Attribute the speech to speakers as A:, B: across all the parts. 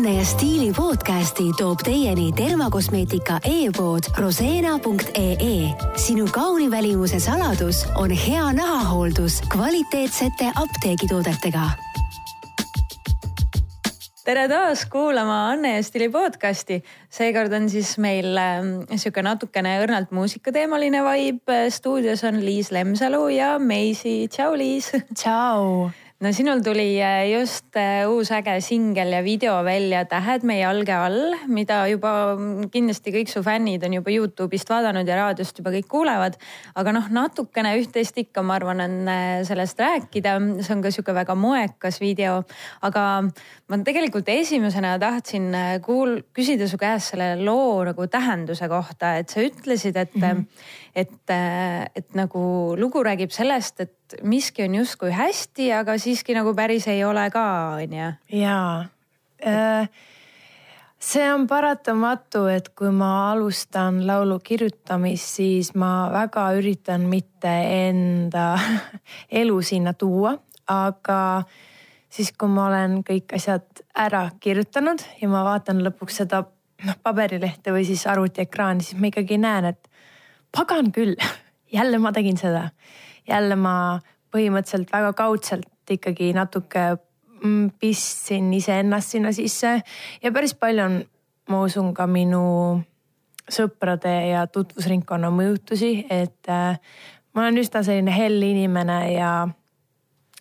A: Anne ja Stiili podcasti toob teieni tervakosmeetika e-pood roseena.ee. sinu kauni välimuse saladus on hea nahahooldus kvaliteetsete apteegitoodetega
B: tere taas kuulama Anne ja Stili podcasti. seekord on siis meil sihuke natukene õrnalt muusikateemaline vibe. stuudios on Liis Lemsalu ja Meisi. tšau, Liis.
C: tšau
B: no sinul tuli äh, just äh, uus äge singel ja video välja Tähed meie jalge all, mida juba mm, kindlasti kõik su fännid on juba Youtube'ist vaadanud ja raadiost juba kõik kuulevad. aga noh, natukene üht-teist ikka, ma arvan, on äh, sellest rääkida, see on ka sihuke väga moekas video. aga ma tegelikult esimesena tahtsin kuul-, küsida su käest selle loo nagu tähenduse kohta, et sa ütlesid, et mm, -hmm. Et, et nagu lugu räägib sellest, et miski on justkui hästi, aga siiski nagu päris ei ole ka, on ju.
C: jaa. Äh, see on paratamatu, et kui ma alustan laulu kirjutamist, siis ma väga üritan mitte enda elu sinna tuua, aga siis, kui ma olen kõik asjad ära kirjutanud ja ma vaatan lõpuks seda noh paberilehte või siis arvutiekraani, siis ma ikkagi näen, et pagan küll, jälle ma tegin seda. Jälle ma põhimõtteliselt väga kaudselt ikkagi natuke mm, pistsin iseennast sinna sisse. Ja päris palju on, ma usun, ka minu sõprade ja tutvusringkonna mõjutusi, et äh, ma olen üsna selline hell inimene ja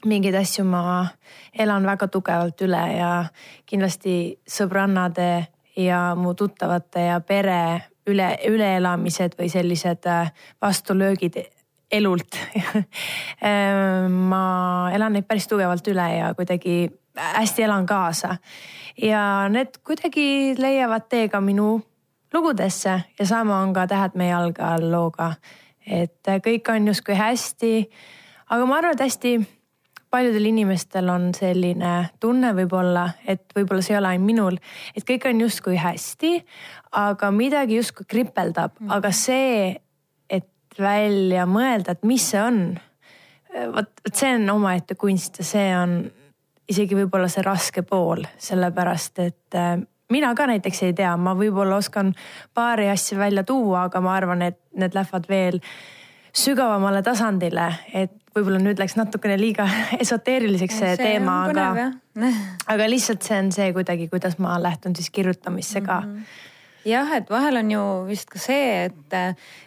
C: mingeid asju ma elan väga tugevalt üle ja kindlasti sõbrannade ja mu tuttavate ja pere üle, üleelamised või sellised äh, vastulöögid elult ehm, ma elan neid päris tugevalt üle ja kuidagi hästi elan kaasa. ja need kuidagi leiavad tee ka minu lugudesse ja sama on ka Tähed meie jalge all looga. et kõik on justkui hästi. aga ma arvan, et hästi paljudel inimestel on selline tunne võib-olla, et võib-olla see ei ole ainult minul, et kõik on justkui hästi, aga midagi justkui kripeldab mm, -hmm. aga see välja mõelda, et mis see on. vot, vot see on omaette kunst ja see on isegi võib-olla see raske pool, sellepärast et äh, mina ka näiteks ei tea, ma võib-olla oskan paari asja välja tuua, aga ma arvan, et need lähevad veel sügavamale tasandile, et võib-olla nüüd läks natukene liiga esoteeriliseks see, see teema, aga, aga lihtsalt see on see kuidagi, kuidas ma lähtun siis kirjutamisse ka mm. -hmm
B: jah, et vahel on ju vist ka see, et,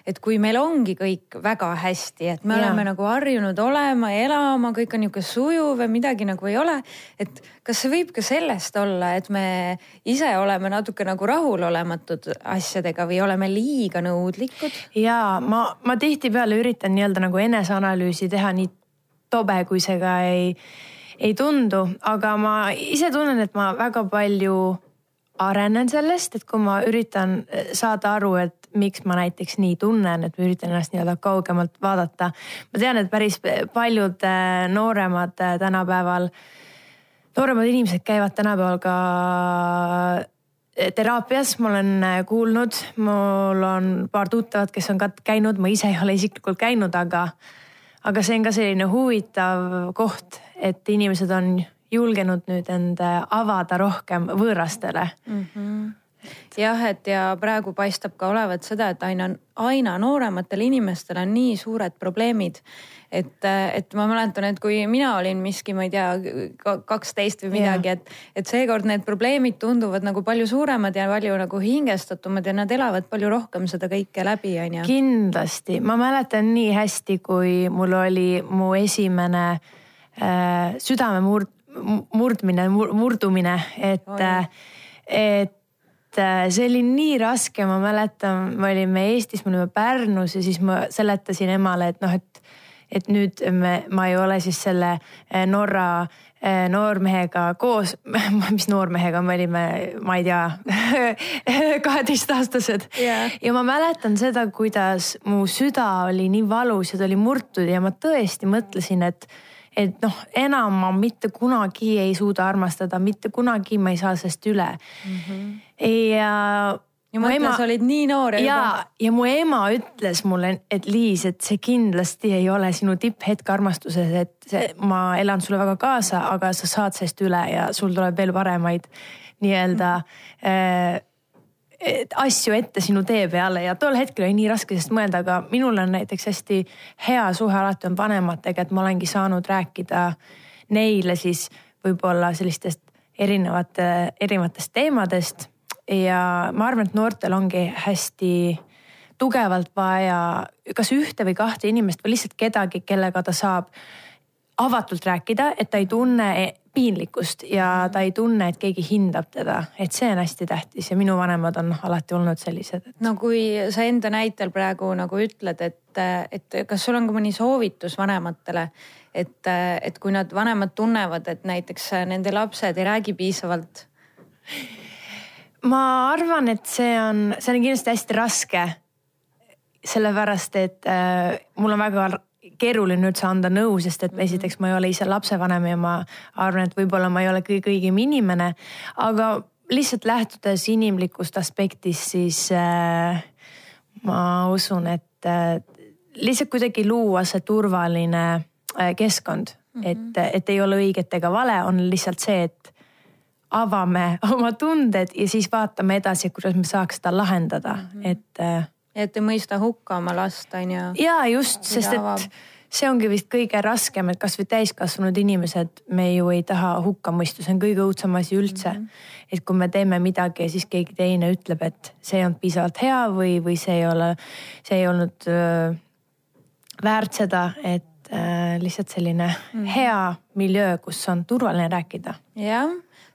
B: et kui meil ongi kõik väga hästi, et me ja. oleme nagu harjunud olema elama, kõik on niisugune sujuv ja midagi nagu ei ole. et kas see võib ka sellest olla, et me ise oleme natuke nagu rahulolematud asjadega või oleme liiga nõudlikud?
C: ja ma, ma tihtipeale üritan nii-öelda nagu eneseanalüüsi teha nii tobe, kui see ka ei, ei tundu, aga ma ise tunnen, et ma väga palju arenen sellest, et kui ma üritan eh, saada aru, et miks ma näiteks nii tunnen, et ma üritan ennast nii-öelda kaugemalt vaadata. ma tean, et päris paljud eh, nooremad eh, tänapäeval, nooremad inimesed käivad tänapäeval ka teraapias, ma olen kuulnud, mul on paar tuttavat, kes on ka käinud, ma ise ei ole isiklikult käinud, aga, aga see on ka selline huvitav koht, et inimesed on julgenud nüüd end avada rohkem võõrastele mm.
B: -hmm jah, et ja praegu paistab ka olevat seda, et aina, aina noorematel inimestel on nii suured probleemid. et, et ma mäletan, et kui mina olin miski, ma ei tea, kaksteist või midagi, et, et seekord need probleemid tunduvad nagu palju suuremad ja palju nagu hingestatumad ja nad elavad palju rohkem seda kõike läbi, on ju.
C: kindlasti, ma mäletan nii hästi, kui mul oli mu esimene äh, südamemurd murdmine mur,, murdumine, et oh,, et äh, see oli nii raske, ma mäletan, me olime Eestis, me olime Pärnus ja siis ma seletasin emale, et noh, et, et nüüd me, ma ei ole siis selle äh, Norra äh, noormehega koos, mis noormehega me olime, ma ei tea, kaheteistaastased. Yeah.. ja ma mäletan seda, kuidas mu süda oli nii valus ja ta oli murtud ja ma tõesti mõtlesin, et et noh, enam ma mitte kunagi ei suuda armastada, mitte kunagi ma ei saa sellest üle mm. -hmm. ja
B: ja mõtle, sa olid nii noor
C: ja juba. ja mu ema ütles mulle, et Liis, et see kindlasti ei ole sinu tipphetk armastuses, et see, ma elan sulle väga kaasa, aga sa saad sellest üle ja sul tuleb veel paremaid nii-öelda äh, asju ette sinu tee peale ja tol hetkel oli nii raske sellest mõelda, aga minul on näiteks hästi hea suhe alati on vanematega, et ma olengi saanud rääkida neile siis võib-olla sellistest erinevate, erinevatest teemadest. ja ma arvan, et noortel ongi hästi tugevalt vaja kas ühte või kahte inimest või lihtsalt kedagi, kellega ta saab avatult rääkida, et ta ei tunne piinlikkust ja ta ei tunne, et keegi hindab teda, et see on hästi tähtis ja minu vanemad on alati olnud sellised et....
B: no kui sa enda näitel praegu nagu ütled, et, et kas sul on ka mõni soovitus vanematele, et, et kui nad vanemad tunnevad, et näiteks nende lapsed ei räägi piisavalt?
C: ma arvan, et see on, see on kindlasti hästi raske. sellepärast, et äh, mul on väga keeruline üldse anda nõu, sest et mhm. esiteks ma ei ole ise lapsevanem ja ma arvan, et võib-olla ma ei ole kõige õigem inimene, aga lihtsalt lähtudes inimlikust aspektist, siis äh, ma usun, et äh, lihtsalt kuidagi luua see turvaline äh, keskkond mm, -hmm. et, et ei ole õiget ega vale, on lihtsalt see, et avame oma tunded ja siis vaatame edasi, kuidas me saaks seda lahendada mm, -hmm. et äh,
B: et ei mõista hukka oma last, on ju.
C: ja just, sest et see ongi vist kõige raskem, et kasvõi täiskasvanud inimesed, me ju ei taha hukkamõistu, see on kõige õudsem asi üldse mm. -hmm. et kui me teeme midagi ja siis keegi teine ütleb, et see ei olnud piisavalt hea või, või see ei ole, see ei olnud öö, väärt seda, et äh, lihtsalt selline mm -hmm. hea miljöö, kus on turvaline rääkida.
B: jah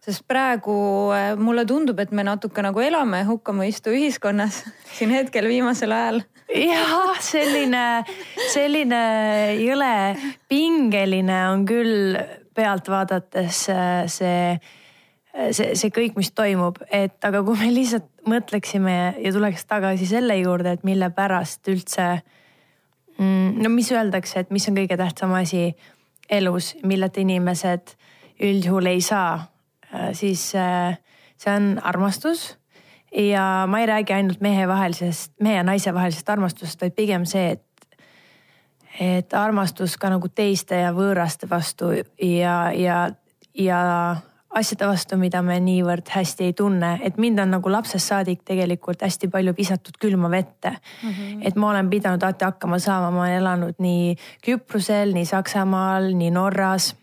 B: sest praegu äh, mulle tundub, et me natuke nagu elame hukkamõistu ühiskonnas siin hetkel viimasel ajal.
C: jah, selline, selline jõle pingeline on küll pealt vaadates äh, see, see, see kõik, mis toimub, et aga kui me lihtsalt mõtleksime ja tuleks tagasi selle juurde, et mille pärast üldse mm, no mis öeldakse, et mis on kõige tähtsam asi elus, milleta inimesed üldjuhul ei saa Äh, siis äh, see on armastus. ja ma ei räägi ainult mehevahelisest, mehe ja naise vahelisest armastusest, vaid pigem see, et, et armastus ka nagu teiste ja võõraste vastu ja, ja, ja asjade vastu, mida me niivõrd hästi ei tunne, et mind on nagu lapsest saadik tegelikult hästi palju visatud külma vette mm. -hmm. et ma olen pidanud alati hakkama saama, ma olen elanud nii Küprosel, nii Saksamaal, nii Norras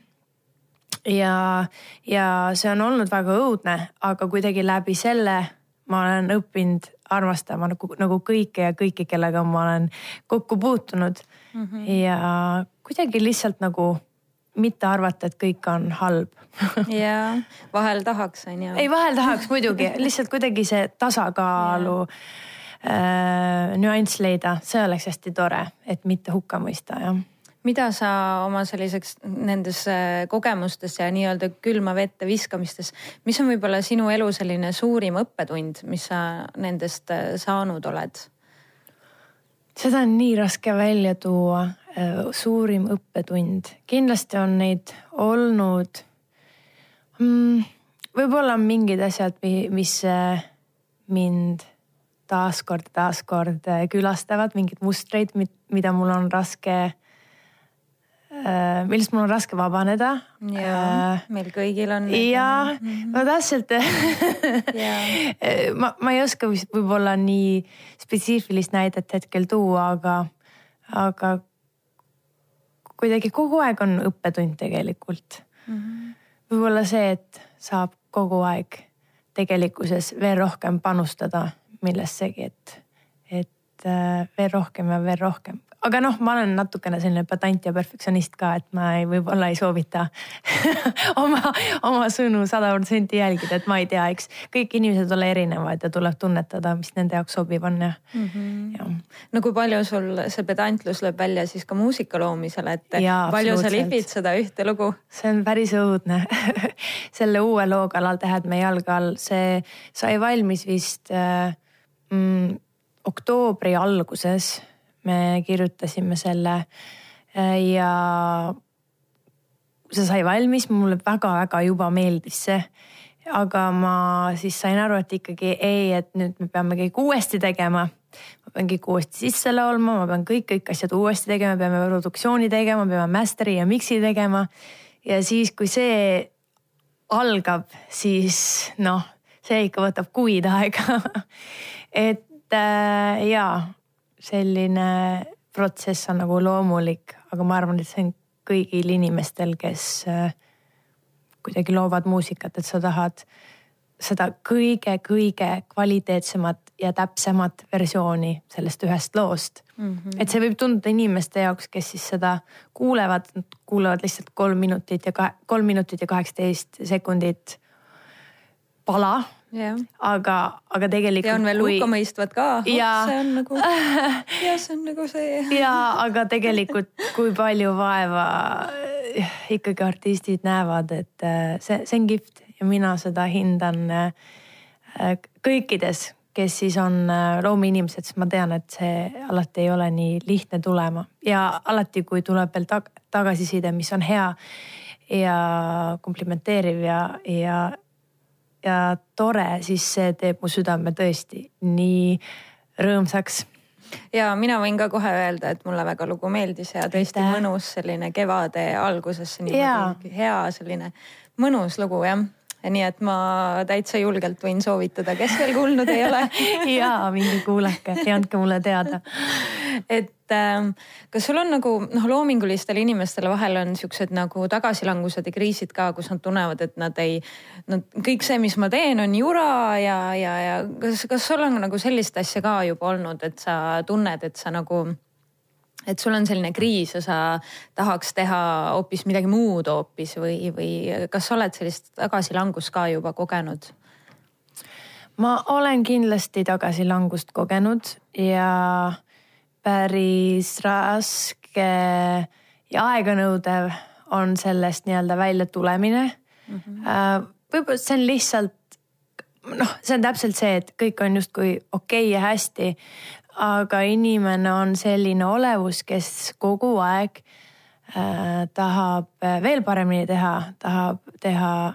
C: ja, ja see on olnud väga õudne, aga kuidagi läbi selle ma olen õppinud armastama nagu, nagu kõike ja kõiki, kellega ma olen kokku puutunud mm. -hmm. ja kuidagi lihtsalt nagu mitte arvata, et kõik on halb
B: ja vahel tahaks, on ju.
C: ei, vahel tahaks muidugi, lihtsalt kuidagi see tasakaalu äh, nüanss leida, see oleks hästi tore, et mitte hukka mõista, jah
B: mida sa oma selliseks nendes äh, kogemustes ja nii-öelda külma vette viskamistes, mis on võib-olla sinu elu selline suurim õppetund, mis sa nendest äh, saanud oled?
C: seda on nii raske välja tuua. Äh, suurim õppetund, kindlasti on neid olnud mm,. võib-olla mingid asjad, mis mind taaskord, taaskord külastavad, mingeid mustreid, mida mul on raske Äh, millest mul on raske vabaneda.
B: jaa, äh, meil kõigil on.
C: jaa, no täpselt ma, ma ei oska võib-olla nii spetsiifilist näidet hetkel tuua, aga, aga kuidagi kogu aeg on õppetund tegelikult. Mm -hmm.. võib-olla see, et saab kogu aeg tegelikkuses veel rohkem panustada millessegi, et, et äh, veel rohkem ja veel rohkem aga noh, ma olen natukene selline pedant ja perfektsionist ka, et ma ei, võib-olla ei soovita oma, oma sõnu sada protsenti jälgida, et ma ei tea, eks kõik inimesed ole erinevad ja tuleb tunnetada, mis nende jaoks sobiv on ja mm. -hmm. Ja.
B: no kui palju sul see pedantlus lööb välja siis ka muusika loomisel, et ja, palju sa lihvid seda ühte lugu?
C: see on päris õudne selle uue loo kallal Tähed meie jalge all, see sai valmis vist äh, mm, oktoobri alguses me kirjutasime selle äh, ja see sai valmis, mulle väga-väga juba meeldis see. aga ma siis sain aru, et ikkagi ei, et nüüd me peame kõik uuesti tegema. ma pean kõik uuesti sisse laulma, ma pean kõik, kõik asjad uuesti tegema, peame produktsiooni tegema, peame master'i ja mix'i tegema. ja siis, kui see algab, siis noh, see ikka võtab kuid aega et äh, jaa, selline protsess on nagu loomulik, aga ma arvan, et see on kõigil inimestel, kes äh, kuidagi loovad muusikat, et sa tahad seda kõige-kõige kvaliteetsemat ja täpsemat versiooni sellest ühest loost mm. -hmm. et see võib tunduda inimeste jaoks, kes siis seda kuulevad, kuulavad lihtsalt kolm minutit ja kolm minutit ja kaheksateist sekundit pala. Aga, aga tegelikult.
B: ja on veel kui... hukkamõistvad ka. ja see on nagu, ja see on nagu see.
C: ja, aga tegelikult, kui palju vaeva eh, ikkagi artistid näevad, et eh, see, see on kihvt ja mina seda hindan eh, kõikides, kes siis on loomeinimesed, sest ma tean, et see alati ei ole nii lihtne tulema ja alati, kui tuleb veel tag tagasiside, mis on hea ja komplimenteeriv ja, ja ja tore, siis see teeb mu südame tõesti nii rõõmsaks
B: ja mina võin ka kohe öelda, et mulle väga lugu meeldis ja tõesti Aitäh. mõnus selline kevade alguses niimoodi hea selline mõnus lugu jah nii et ma täitsa julgelt võin soovitada, kes veel kuulnud ei ole
C: ja minge kuulake ja andke mulle teada.
B: et äh, kas sul on nagu noh, loomingulistel inimestel vahel on siuksed nagu tagasilangused ja kriisid ka, kus nad tunnevad, et nad ei, nad kõik see, mis ma teen, on jura ja, ja, ja kas, kas sul on nagu sellist asja ka juba olnud, et sa tunned, et sa nagu et sul on selline kriis ja sa tahaks teha hoopis midagi muud hoopis või, või kas sa oled sellist tagasilangust ka juba kogenud?
C: ma olen kindlasti tagasilangust kogenud ja päris raske ja aeganõudev on sellest nii-öelda välja tulemine. Mm -hmm.. võib-olla see on lihtsalt noh, see on täpselt see, et kõik on justkui okei okay ja hästi, aga inimene on selline olevus, kes kogu aeg äh, tahab äh, veel paremini teha, tahab teha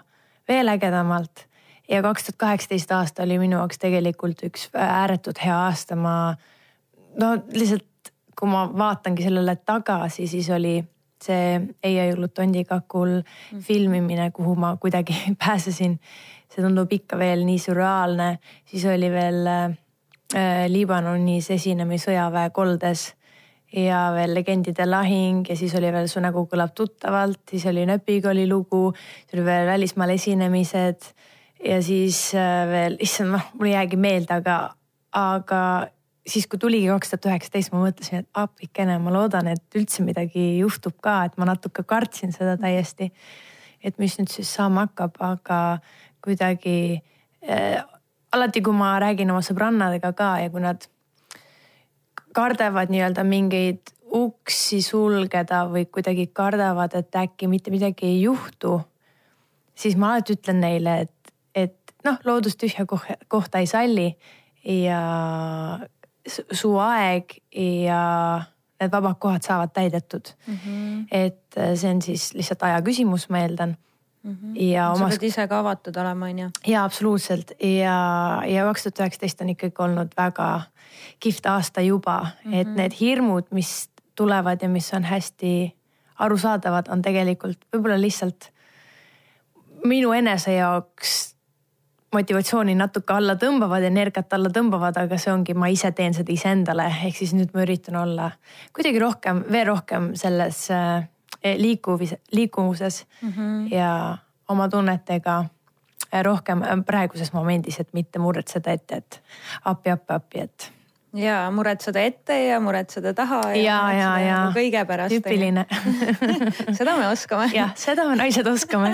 C: veel ägedamalt. ja kaks tuhat kaheksateist aasta oli minu jaoks tegelikult üks ääretult hea aasta, ma no lihtsalt, kui ma vaatangi sellele tagasi, siis oli see Eia Jõulutondi kakul mm. filmimine, kuhu ma kuidagi pääsesin. see tundub ikka veel nii sürreaalne, siis oli veel äh, Liibanonis esinemi sõjaväe koldes ja veel Legendide lahing ja siis oli veel Su nägu kõlab tuttavalt, siis oli Nööpikooli lugu, siis oli veel välismaal esinemised ja siis äh, veel, issand, noh, mul ei jäägi meelde, aga, aga siis, kui tuligi kaks tuhat üheksateist, ma mõtlesin, et appikene, ma loodan, et üldse midagi juhtub ka, et ma natuke kartsin seda täiesti. et mis nüüd siis saama hakkab, aga kuidagi äh, alati, kui ma räägin oma sõbrannadega ka ja kui nad kardavad nii-öelda mingeid uksi sulgeda või kuidagi kardavad, et äkki mitte midagi ei juhtu, siis ma alati ütlen neile, et, et noh, loodus tühja kohta ei salli ja su aeg ja need vabad kohad saavad täidetud mm. -hmm. et see on siis lihtsalt aja küsimus, ma eeldan
B: Mm -hmm. ja omas... sa pead ise ka avatud olema, on ju?
C: ja absoluutselt ja, ja kaks tuhat üheksateist on ikkagi olnud väga kihvt aasta juba mm, -hmm. et need hirmud, mis tulevad ja mis on hästi arusaadavad, on tegelikult võib-olla lihtsalt minu enese jaoks motivatsiooni natuke alla tõmbavad, energiat alla tõmbavad, aga see ongi, ma ise teen seda iseendale, ehk siis nüüd ma üritan olla kuidagi rohkem, veel rohkem selles Eh, liikuvis, liikuvuses mm -hmm. ja oma tunnetega eh, rohkem eh, praeguses momendis, et mitte muretseda ette, et appi, appi, appi, et.
B: Ja muretseda ette ja muretseda taha.
C: ja, ja, ja, ja.
B: Kõige pärast.
C: tüüpiline
B: seda me oskame.
C: jah, seda me naised oskame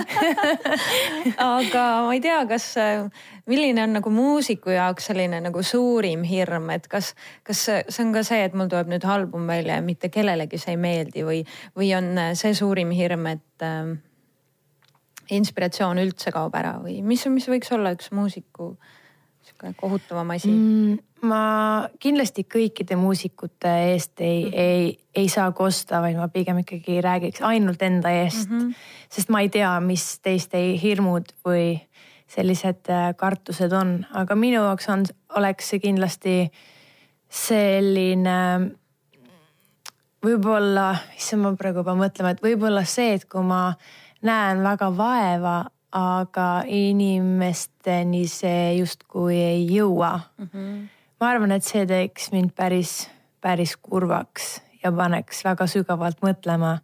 B: aga ma ei tea, kas milline on nagu muusiku jaoks selline nagu suurim hirm, et kas, kas see on ka see, et mul tuleb nüüd album välja ja mitte kellelegi see ei meeldi või, või on see suurim hirm, et äh, inspiratsioon üldse kaob ära või mis, mis võiks olla üks muusiku sihuke kohutavam asi mm,?
C: ma kindlasti kõikide muusikute eest ei mm, -hmm. ei, ei saa kosta, vaid ma pigem ikkagi räägiks ainult enda eest mm. -hmm. sest ma ei tea, mis teiste hirmud või sellised äh, kartused on, aga minu jaoks on, oleks see kindlasti selline võib-olla, issand, ma praegu pean mõtlema, et võib-olla see, et kui ma näen väga vaeva, aga inimesteni see justkui ei jõua mm. -hmm. ma arvan, et see teeks mind päris, päris kurvaks ja paneks väga sügavalt mõtlema,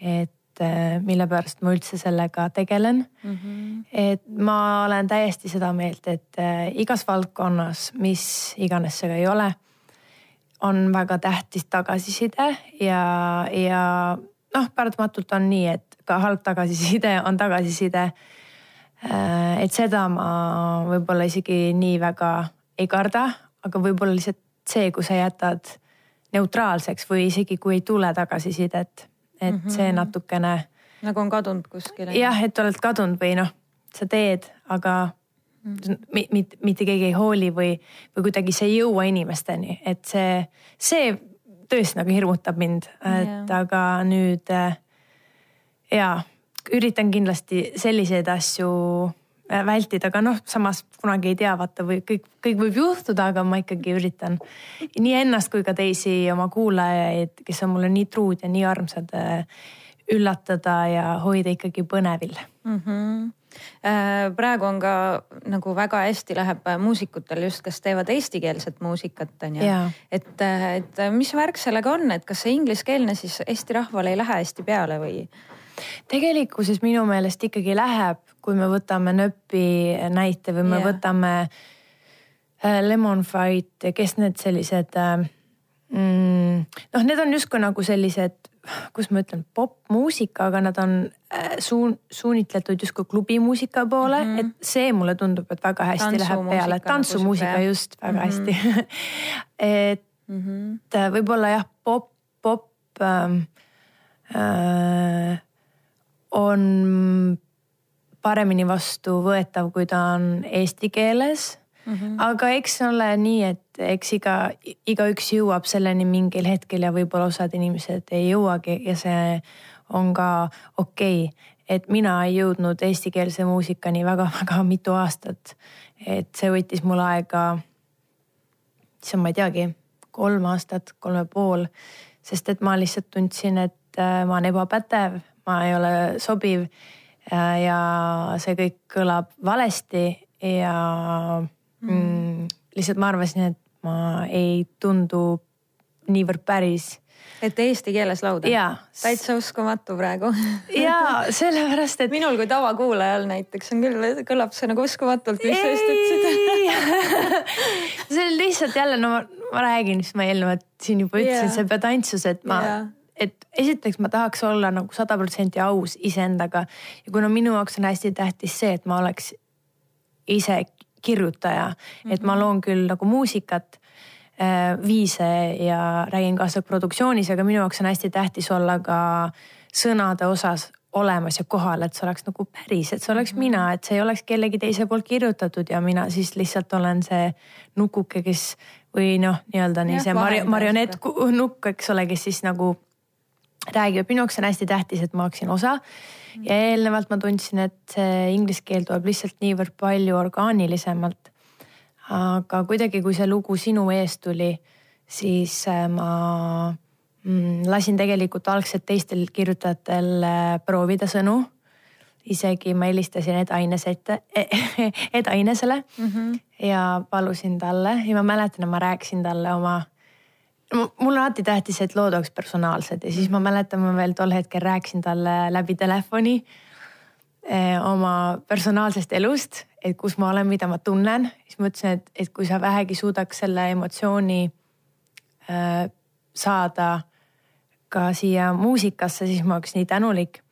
C: et äh, mille pärast ma üldse sellega tegelen mm. -hmm. et ma olen täiesti seda meelt, et äh, igas valdkonnas, mis iganes see ka ei ole on väga tähtis tagasiside ja, ja noh, paratamatult on nii, et ka halb tagasiside on tagasiside. Äh, et seda ma võib-olla isegi nii väga ei karda, aga võib-olla lihtsalt see, kui sa jätad neutraalseks või isegi kui ei tule tagasisidet, et mm -hmm. see natukene.
B: nagu on kadunud kuskile.
C: jah, et oled kadunud või noh, sa teed, aga mitte, mitte keegi ei hooli või, või kuidagi see ei jõua inimesteni, et see, see tõesti nagu hirmutab mind, et yeah. aga nüüd äh, ja üritan kindlasti selliseid asju äh, vältida, aga noh, samas kunagi ei tea, vaata või kõik, kõik võib juhtuda, aga ma ikkagi üritan nii ennast kui ka teisi oma kuulajaid, kes on mulle nii truud ja nii armsad, äh, üllatada ja hoida ikkagi põnevil mm.
B: -hmm praegu on ka nagu väga hästi läheb muusikutel just, kes teevad eestikeelset muusikat on ju. et, et mis värk sellega on, et kas see ingliskeelne siis Eesti rahvale ei lähe hästi peale või?
C: Tegelikkuses minu meelest ikkagi läheb, kui me võtame nööpi näite või me yeah. võtame äh, Lemon Fight, kes need sellised äh, mm, noh, need on justkui nagu sellised kuidas ma ütlen, popmuusika, aga nad on äh, suun-, suunitletud justkui klubimuusika poole mm, -hmm. et see mulle tundub, et väga hästi läheb peale, tantsumuusika nagu just väga mm -hmm. hästi et mm -hmm. võib-olla jah, pop, pop ähm, äh, on paremini vastuvõetav, kui ta on eesti keeles mm. -hmm. aga eks ole nii, et eks iga, igaüks jõuab selleni mingil hetkel ja võib-olla osad inimesed ei jõuagi ja see on ka okei okay. et mina ei jõudnud eestikeelse muusikani väga-väga mitu aastat. et see võttis mul aega, issand, ma ei teagi, kolm aastat, kolm ja pool, sest et ma lihtsalt tundsin, et äh, ma olen ebapädev, ma ei ole sobiv äh, ja see kõik kõlab valesti ja Mm. mm. lihtsalt ma arvasin, et ma ei tundu niivõrd päris.
B: et eesti keeles laulda? täitsa uskumatu praegu
C: ja sellepärast, et.
B: minul kui tavakuulajal näiteks on küll, kõlab see nagu uskumatult, mis sa just ütlesid
C: see on lihtsalt jälle, no ma, ma räägin, mis ma eelnevalt siin juba ütlesin yeah., see pedantsus, et ma yeah et esiteks ma tahaks olla nagu sada protsenti aus iseendaga ja kuna minu jaoks on hästi tähtis see, et ma oleks ise kirjutaja mm, -hmm. et ma mhm. loon küll nagu muusikat, äh, viise ja räägin kaasa produktsioonis, aga minu jaoks on hästi tähtis olla ka sõnade osas olemas ja kohal, et see oleks nagu päris, et see oleks mm -hmm. mina, et see ei oleks kellegi teise poolt kirjutatud ja mina siis lihtsalt olen see nukuke, kes või noh, nii-öelda nii see mari, marionett nukk, eks ole, kes siis nagu räägib, minu jaoks on hästi tähtis, et ma oleksin osa ja eelnevalt ma tundsin, et see inglise keel tuleb lihtsalt niivõrd palju orgaanilisemalt. aga kuidagi, kui see lugu sinu eest tuli, siis äh, ma mm, lasin tegelikult algselt teistel kirjutajatel äh, proovida sõnu. isegi ma helistasin Eda Inese ette, Eda Inesele mm -hmm. ja palusin talle ja ma mäletan, et ma rääkisin talle oma mul on alati tähtis, et lood oleks personaalsed ja siis ma mäletan, ma veel tol hetkel rääkisin talle läbi telefoni eh, oma personaalsest elust, et kus ma olen, mida ma tunnen. siis ma ütlesin, et, et kui sa vähegi suudaks selle emotsiooni äh, saada ka siia muusikasse, siis ma oleks nii tänulik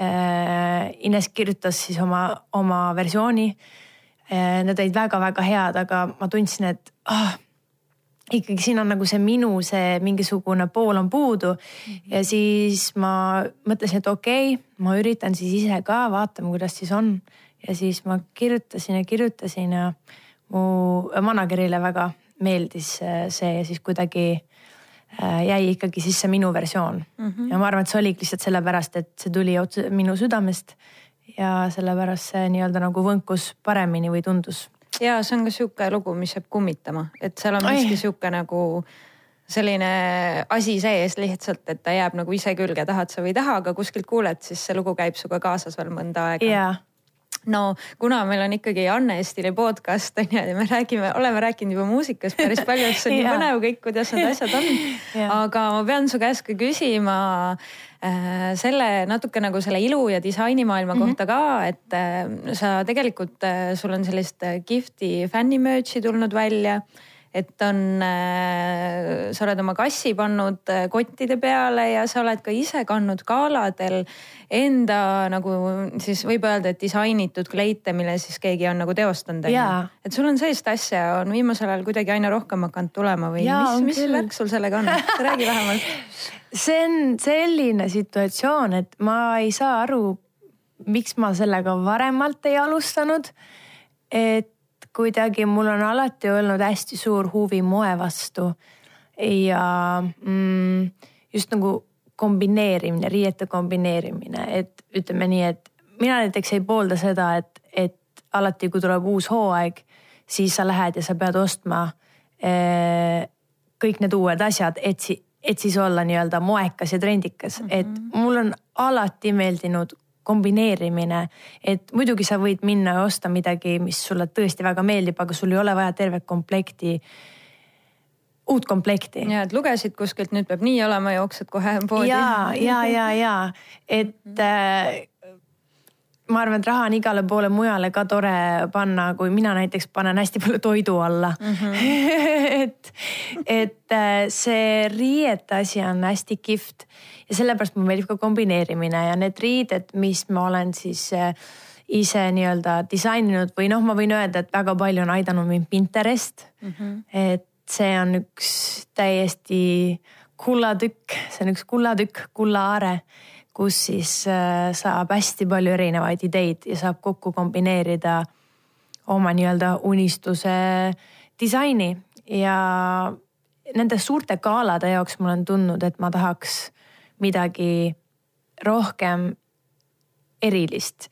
C: äh,. Ines kirjutas siis oma, oma versiooni äh,. Need olid väga-väga head, aga ma tundsin, et ah, ikkagi siin on nagu see minu, see mingisugune pool on puudu mm. -hmm. ja siis ma mõtlesin, et okei okay,, ma üritan siis ise ka, vaatame, kuidas siis on. ja siis ma kirjutasin ja kirjutasin ja mu manager'ile väga meeldis äh, see ja siis kuidagi äh, jäi ikkagi sisse minu versioon mm. -hmm. ja ma arvan, et see oligi lihtsalt sellepärast, et see tuli otse minu südamest ja sellepärast see nii-öelda nagu võnkus paremini või tundus.
B: Ja see on ka sihuke lugu, mis jääb kummitama, et seal on miski sihuke nagu selline asi sees lihtsalt, et ta jääb nagu ise külge, tahad sa või ei taha, aga kuskilt kuuled, siis see lugu käib sinuga kaasas veel mõnda aega.
C: Yeah
B: no kuna meil on ikkagi Anne Estili podcast on ju ja me räägime, oleme rääkinud juba muusikast päris palju, siis on nii põnev kõik, kuidas need asjad on. aga ma pean su käest ka küsima selle natuke nagu selle ilu ja disainimaailma mm -hmm. kohta ka, et äh, sa tegelikult äh,, sul on sellist äh, kihvti fänni merch'i tulnud välja et on äh,, sa oled oma kassi pannud äh, kottide peale ja sa oled ka ise kandnud galadel enda nagu siis võib öelda, et disainitud kleite, mille siis keegi on nagu teostanud. et sul on sellist asja on viimasel ajal kuidagi aina rohkem hakanud tulema või ja, mis, mis küll. värk sul sellega on, räägi vähemalt
C: see on selline situatsioon, et ma ei saa aru, miks ma sellega varemalt ei alustanud. et kuidagi mul on alati olnud hästi suur huvi moe vastu ja mm, just nagu kombineerimine, riiete kombineerimine, et ütleme nii, et mina näiteks ei poolda seda, et, et alati, kui tuleb uus hooaeg, siis sa lähed ja sa pead ostma eh, kõik need uued asjad, et et siis olla nii-öelda moekas ja trendikas mm, -hmm. et mul on alati meeldinud kombineerimine, et muidugi sa võid minna ja osta midagi, mis sulle tõesti väga meeldib, aga sul ei ole vaja tervet komplekti uut komplekti.
B: ja, et lugesid kuskilt, nüüd peab nii olema, jooksed kohe poodi.
C: ja, ja, ja, ja et äh, ma arvan, et raha on igale poole mujale ka tore panna, kui mina näiteks panen hästi palju toidu alla mm. -hmm. et, et äh, see riiete asi on hästi kihvt ja sellepärast mulle meeldib ka kombineerimine ja need riided, mis ma olen siis äh, ise nii-öelda disaininud või noh, ma võin öelda, et väga palju on aidanud mind Pinterest mm. -hmm. et see on üks täiesti kullatükk, see on üks kullatükk, kullaare kus siis äh, saab hästi palju erinevaid ideid ja saab kokku kombineerida oma nii-öelda unistuse disaini ja nende suurte galade jaoks ma olen tundnud, et ma tahaks midagi rohkem erilist.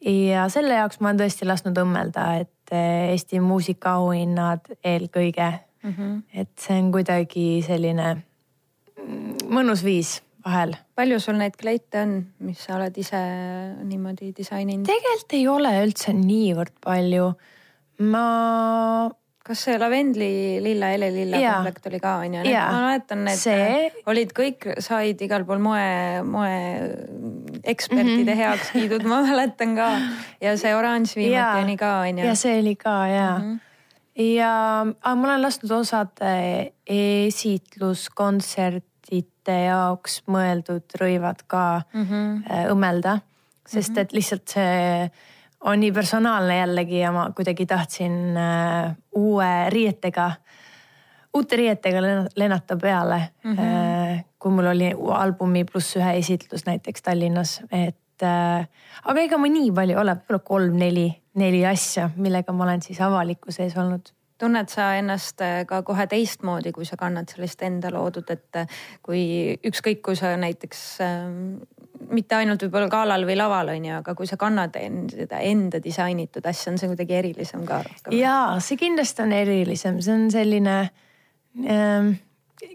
C: ja selle jaoks ma olen tõesti lasknud õmmelda, et äh, Eesti muusikaauhinnad eelkõige mm. -hmm. et see on kuidagi selline mõnus viis vahel.
B: palju sul neid kleite on, mis sa oled ise niimoodi disaininud?
C: tegelikult ei ole üldse niivõrd palju. ma.
B: kas see lavendli lilla, helelilla komplekt oli ka on ju? ma mäletan, need see... olid kõik, said igal pool moe, moe ekspertide mm -hmm. heakskiidud, ma mäletan ka. ja see oranž viimati oli ka on ju.
C: ja see oli ka ja mm. -hmm ja, aga ma olen lasknud osad eh, esitluskontsertide naiste jaoks mõeldud rõivad ka mm -hmm. õmmelda, sest et lihtsalt see on nii personaalne jällegi ja ma kuidagi tahtsin äh, uue riietega, uute riietega lennata peale mm. -hmm. kui mul oli albumi pluss ühe esitlus näiteks Tallinnas, et aga ega ma nii palju ole, võib-olla kolm-neli, neli asja, millega ma olen siis avalikkuse ees olnud
B: tunned sa ennast äh, ka kohe teistmoodi, kui sa kannad sellist enda loodud, et äh, kui ükskõik, kui sa näiteks äh, mitte ainult võib-olla galal või laval on ju, aga kui sa kannad seda enda disainitud asja, on see kuidagi erilisem ka
C: jaa, see kindlasti on erilisem, see on selline ähm,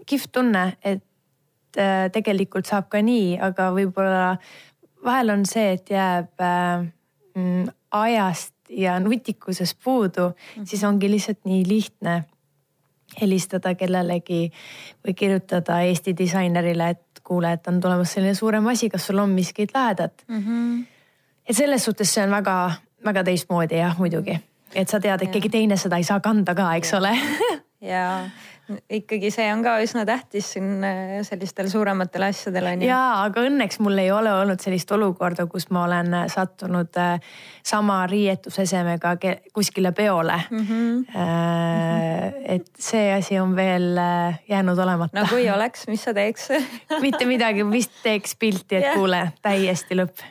C: kihvt tunne, et äh, tegelikult saab ka nii, aga võib-olla vahel on see, et jääb äh, mm, ajast ja nutikusest puudu mm, -hmm. siis ongi lihtsalt nii lihtne helistada kellelegi või kirjutada Eesti disainerile, et kuule, et on tulemas selline suurem asi, kas sul on miskit lahedat mm. -hmm. et selles suhtes see on väga-väga teistmoodi jah, muidugi, et sa tead, et keegi teine seda ei saa kanda ka, eks ja. ole
B: ja ikkagi see on ka üsna tähtis siin äh, sellistel suurematel asjadel on
C: ju. ja, aga õnneks mul ei ole olnud sellist olukorda, kus ma olen äh, sattunud äh, sama riietusesemega kuskile peole mm. -hmm. et see asi on veel jäänud olemata.
B: no kui oleks, mis sa teeks
C: mitte midagi, vist teeks pilti, et yeah. kuule, täiesti lõpp.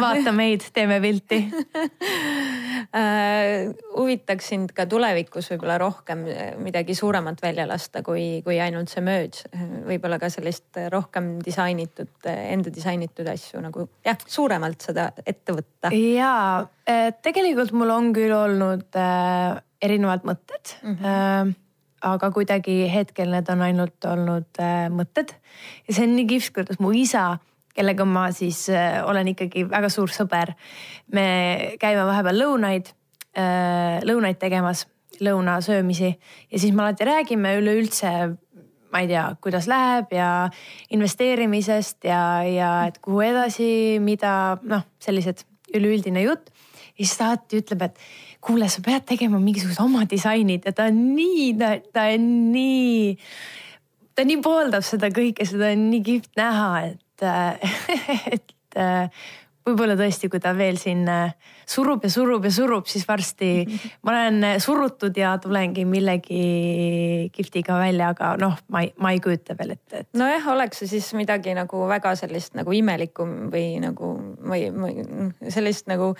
C: vaata meid, teeme pilti.
B: huvitaks sind ka tulevikus võib-olla rohkem midagi suuremat välja lasta, kui, kui ainult see merge. võib-olla ka sellist rohkem disainitud, enda disainitud asju nagu jah, suuremalt seda ette võtta.
C: ja tegelikult mul on küll olnud äh, erinevad mõtted mm. -hmm. Äh, aga kuidagi hetkel need on ainult olnud äh, mõtted ja see on nii kihvt, kuidas mu isa kellega ma siis äh, olen ikkagi väga suur sõber. me käime vahepeal lõunaid, äh, lõunaid tegemas, lõunasöömisi ja siis me alati räägime üleüldse ma ei tea, kuidas läheb ja investeerimisest ja, ja et kuhu edasi, mida noh, sellised üleüldine jutt. ja siis ta alati ütleb, et kuule, sa pead tegema mingisugused oma disainid ja ta on nii, ta, on nii, ta nii pooldab seda kõike, seda on nii kihvt näha, et et võib-olla tõesti, kui ta veel siin surub ja surub ja surub, siis varsti ma olen surutud ja tulengi millegi kihvtiga välja, aga noh, ma ei, ma ei kujuta veel ette et....
B: nojah, oleks see siis midagi nagu väga sellist nagu imelikku või nagu või, või sellist nagu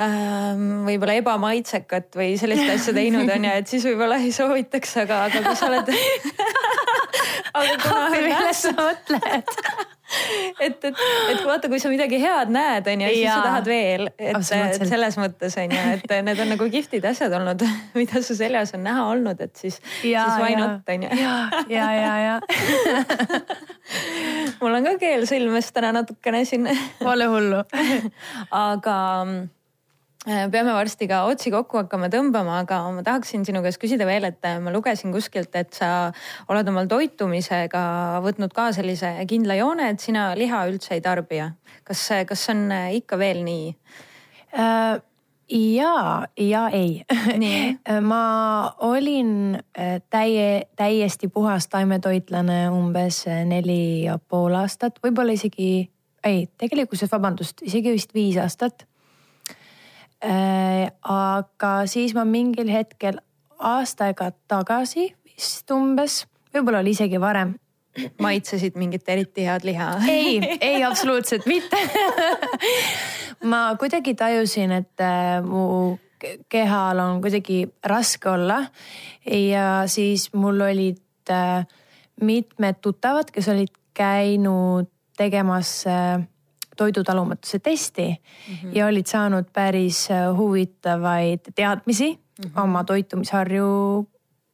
B: ähm, võib-olla ebamaitsekat või sellist asja teinud on ju, et siis võib-olla ei soovitaks, aga, aga kui sa oled
C: aga kuna. sa mõtled
B: et, et, et vaata, kui sa midagi head näed, onju, siis sa tahad veel, et, selles mõttes onju, et need on nagu kihvtid asjad olnud, mida su seljas on näha olnud, et siis, siis why not onju.
C: ja, ja, ja, ja.
B: mul on ka keel sõlmes täna natukene siin.
C: Pole hullu
B: aga Äh, peame varsti ka otsi kokku hakkama tõmbama, aga ma tahaksin sinu käest küsida veel, et äh, ma lugesin kuskilt, et sa oled omal toitumisega võtnud ka sellise kindla joone, et sina liha üldse ei tarbija. kas, kas see on äh, ikka veel nii
C: äh,? ja, ja ei. ma olin täie, täiesti puhas taimetoitlane umbes neli ja pool aastat, võib-olla isegi, ei, tegelikult vabandust, isegi vist viis aastat Äh, aga siis ma mingil hetkel aasta aega tagasi vist umbes, võib-olla oli isegi varem.
B: maitsesid mingit eriti head liha?
C: ei, ei absoluutselt mitte ma kuidagi tajusin, et äh, mu kehal on kuidagi raske olla ja siis mul olid äh, mitmed tuttavad, kes olid käinud tegemas toidutalumatuse testi mm -hmm. ja olid saanud päris äh, huvitavaid teadmisi mm -hmm. oma toitumisharju,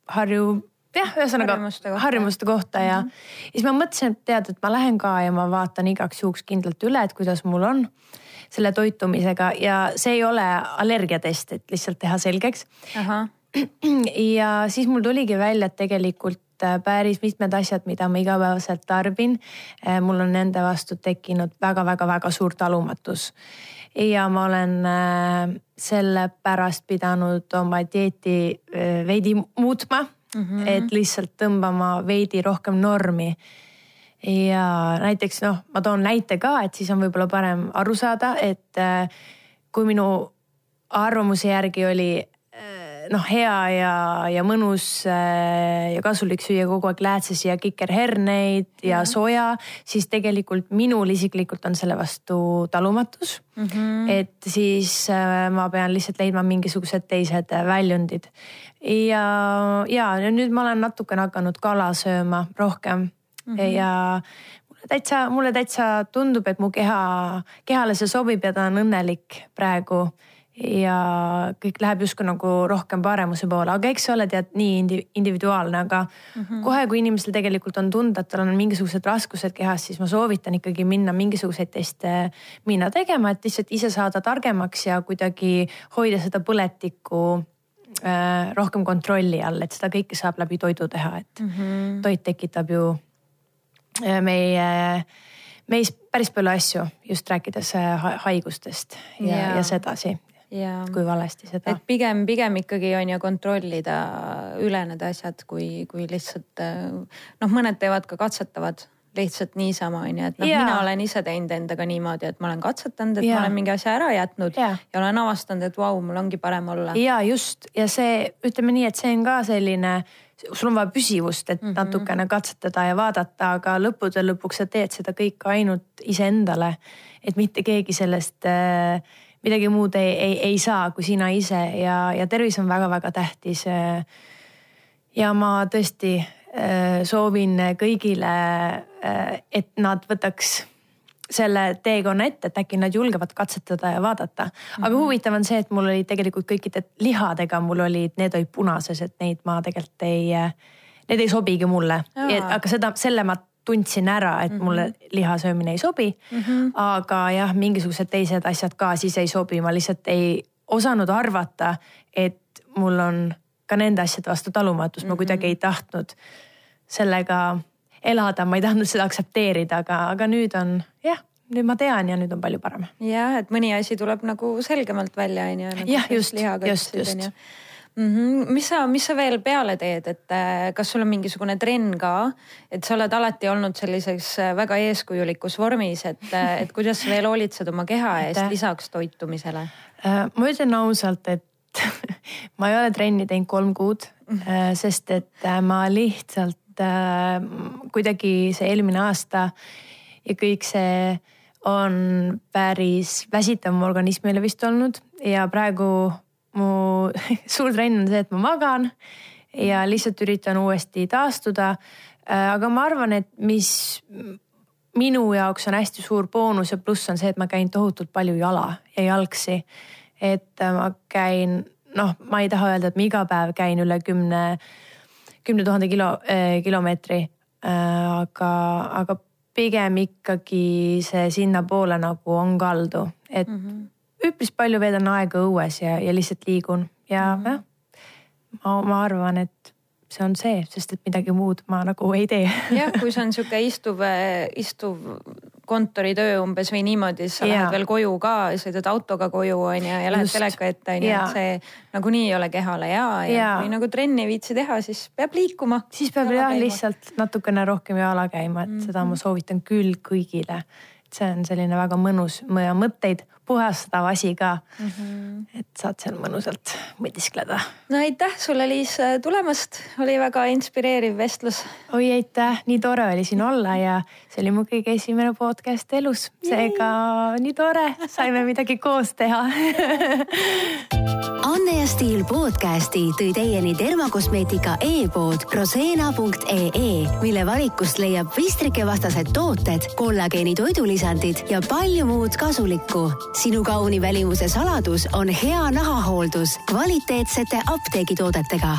C: harju jah, ühesõnaga harjumuste kohta, harjumuste kohta ja mm -hmm. siis ma mõtlesin, et tead, et ma lähen ka ja ma vaatan igaks juhuks kindlalt üle, et kuidas mul on selle toitumisega ja see ei ole allergiatest, et lihtsalt teha selgeks. ja siis mul tuligi välja, et tegelikult Äh, päris mitmed asjad, mida ma igapäevaselt tarbin. Äh, mul on nende vastu tekkinud väga-väga-väga suur talumatus. ja ma olen äh, sellepärast pidanud oma dieeti veidi muutma mm, -hmm. et lihtsalt tõmbama veidi rohkem normi ja näiteks noh, ma toon näite ka, et siis on võib-olla parem aru saada, et kui minu arvamuse järgi oli noh, hea ja, ja mõnus äh, ja kasulik süüa kogu aeg läätsesi ja kikerherneid ja, ja soja, siis tegelikult minul isiklikult on selle vastu talumatus mm. -hmm. et siis äh, ma pean lihtsalt leidma mingisugused teised äh, väljundid. ja, ja nüüd ma olen natukene hakanud kala sööma rohkem mm -hmm. ja mulle täitsa, mulle täitsa tundub, et mu keha, kehale see sobib ja ta on õnnelik praegu ja kõik läheb justkui nagu rohkem paremuse poole, aga eks see ole tead nii individuaalne, aga mm -hmm. kohe, kui inimesel tegelikult on tunda, et tal on mingisugused raskused kehas, siis ma soovitan ikkagi minna mingisuguseid teste minna tegema, et lihtsalt ise saada targemaks ja kuidagi hoida seda põletikku äh, rohkem kontrolli all, et seda kõike saab läbi toidu teha, et mm -hmm. toit tekitab ju äh, meie meis päris palju asju, just rääkides äh, haigustest ja, ja. ja sedasi kui valesti seda.
B: et pigem, pigem ikkagi on ju kontrollida üle need asjad, kui, kui lihtsalt noh, mõned teevad ka katsetavad lihtsalt niisama on ju, et noh, mina olen ise teinud endaga niimoodi, et ma olen katsetanud, et ja. ma olen mingi asja ära jätnud ja, ja olen avastanud, et vau, mul ongi parem olla.
C: ja just ja see, ütleme nii, et see on ka selline, sul on vaja püsivust, et mm -hmm. natukene katsetada ja vaadata, aga lõppude lõpuks sa teed seda kõike ainult iseendale. et mitte keegi sellest äh, midagi muud ei, ei, ei saa kui sina ise ja, ja tervis on väga-väga tähtis. ja ma tõesti äh, soovin kõigile, äh, et nad võtaks selle teekonna ette, et äkki nad julgevad katsetada ja vaadata. aga mm -hmm. huvitav on see, et mul olid tegelikult kõikide lihadega, mul olid, need olid punases, et neid ma tegelikult ei, need ei sobigi mulle. aga seda, selle ma tundsin ära, et mm -hmm. mulle liha söömine ei sobi mm. -hmm. aga jah, mingisugused teised asjad ka siis ei sobi, ma lihtsalt ei osanud arvata, et mul on ka nende asjade vastu talumatus mm, -hmm. ma kuidagi ei tahtnud sellega elada, ma ei tahtnud seda aktsepteerida, aga, aga nüüd on jah, nüüd ma tean ja nüüd on palju parem.
B: jah, et mõni asi tuleb nagu selgemalt välja, on ju.
C: jah, just, just, just
B: Mm -hmm. mis sa, mis sa veel peale teed, et äh, kas sul on mingisugune trenn ka, et sa oled alati olnud sellises äh, väga eeskujulikus vormis, et, äh, et kuidas sa veel hoolitsed oma keha eest lisaks toitumisele?
C: ma ütlen ausalt, et ma ei ole trenni teinud kolm kuud, mhm. sest et ma lihtsalt kuidagi see eelmine aasta ja kõik see on päris väsitav mu organismile vist olnud ja praegu mu suur trenn on see, et ma magan ja lihtsalt üritan uuesti taastuda. Äh, aga ma arvan, et mis minu jaoks on hästi suur boonus ja pluss on see, et ma käin tohutult palju jala ja jalgsi. et äh, ma käin, noh, ma ei taha öelda, et ma iga päev käin üle kümne, kümne tuhande kilo eh,, kilomeetri äh,. aga, aga pigem ikkagi see sinnapoole nagu on kaldu, et mm -hmm. Üpris palju veedan aega õues ja, ja lihtsalt liigun ja mm -hmm. jah. ma, ma arvan, et see on see, sest et midagi muud ma nagu ei tee.
B: jah, kui see on sihuke istuv, istuv kontoritöö umbes või niimoodi, siis sa ja. lähed veel koju ka, sõidad autoga koju on ju ja lähed Just. teleka ette on ju, et see nagunii ei ole kehale hea ja, ja kui nagu trenni ei viitsi teha, siis peab liikuma.
C: siis peab jah lihtsalt natukene rohkem jala käima, et mm -hmm. seda ma soovitan küll kõigile see on selline väga mõnus mõtteid puhastav asi ka mm. -hmm. et saad seal mõnusalt mõtiskleda.
B: no aitäh sulle, Liis, tulemast, oli väga inspireeriv vestlus.
C: oi aitäh, nii tore oli siin olla ja see oli mu kõige esimene podcast elus, seega nii tore, saime midagi koos teha
A: Anne ja Stiil podcasti tõi teieni dermakosmeetika e-pood roseena.ee, mille valikust leiab pistrikevastased tooted, kollageeni toidulisandid ja palju muud kasulikku. Sinu kauni välimuse saladus on hea nahahooldus kvaliteetsete apteegitoodetega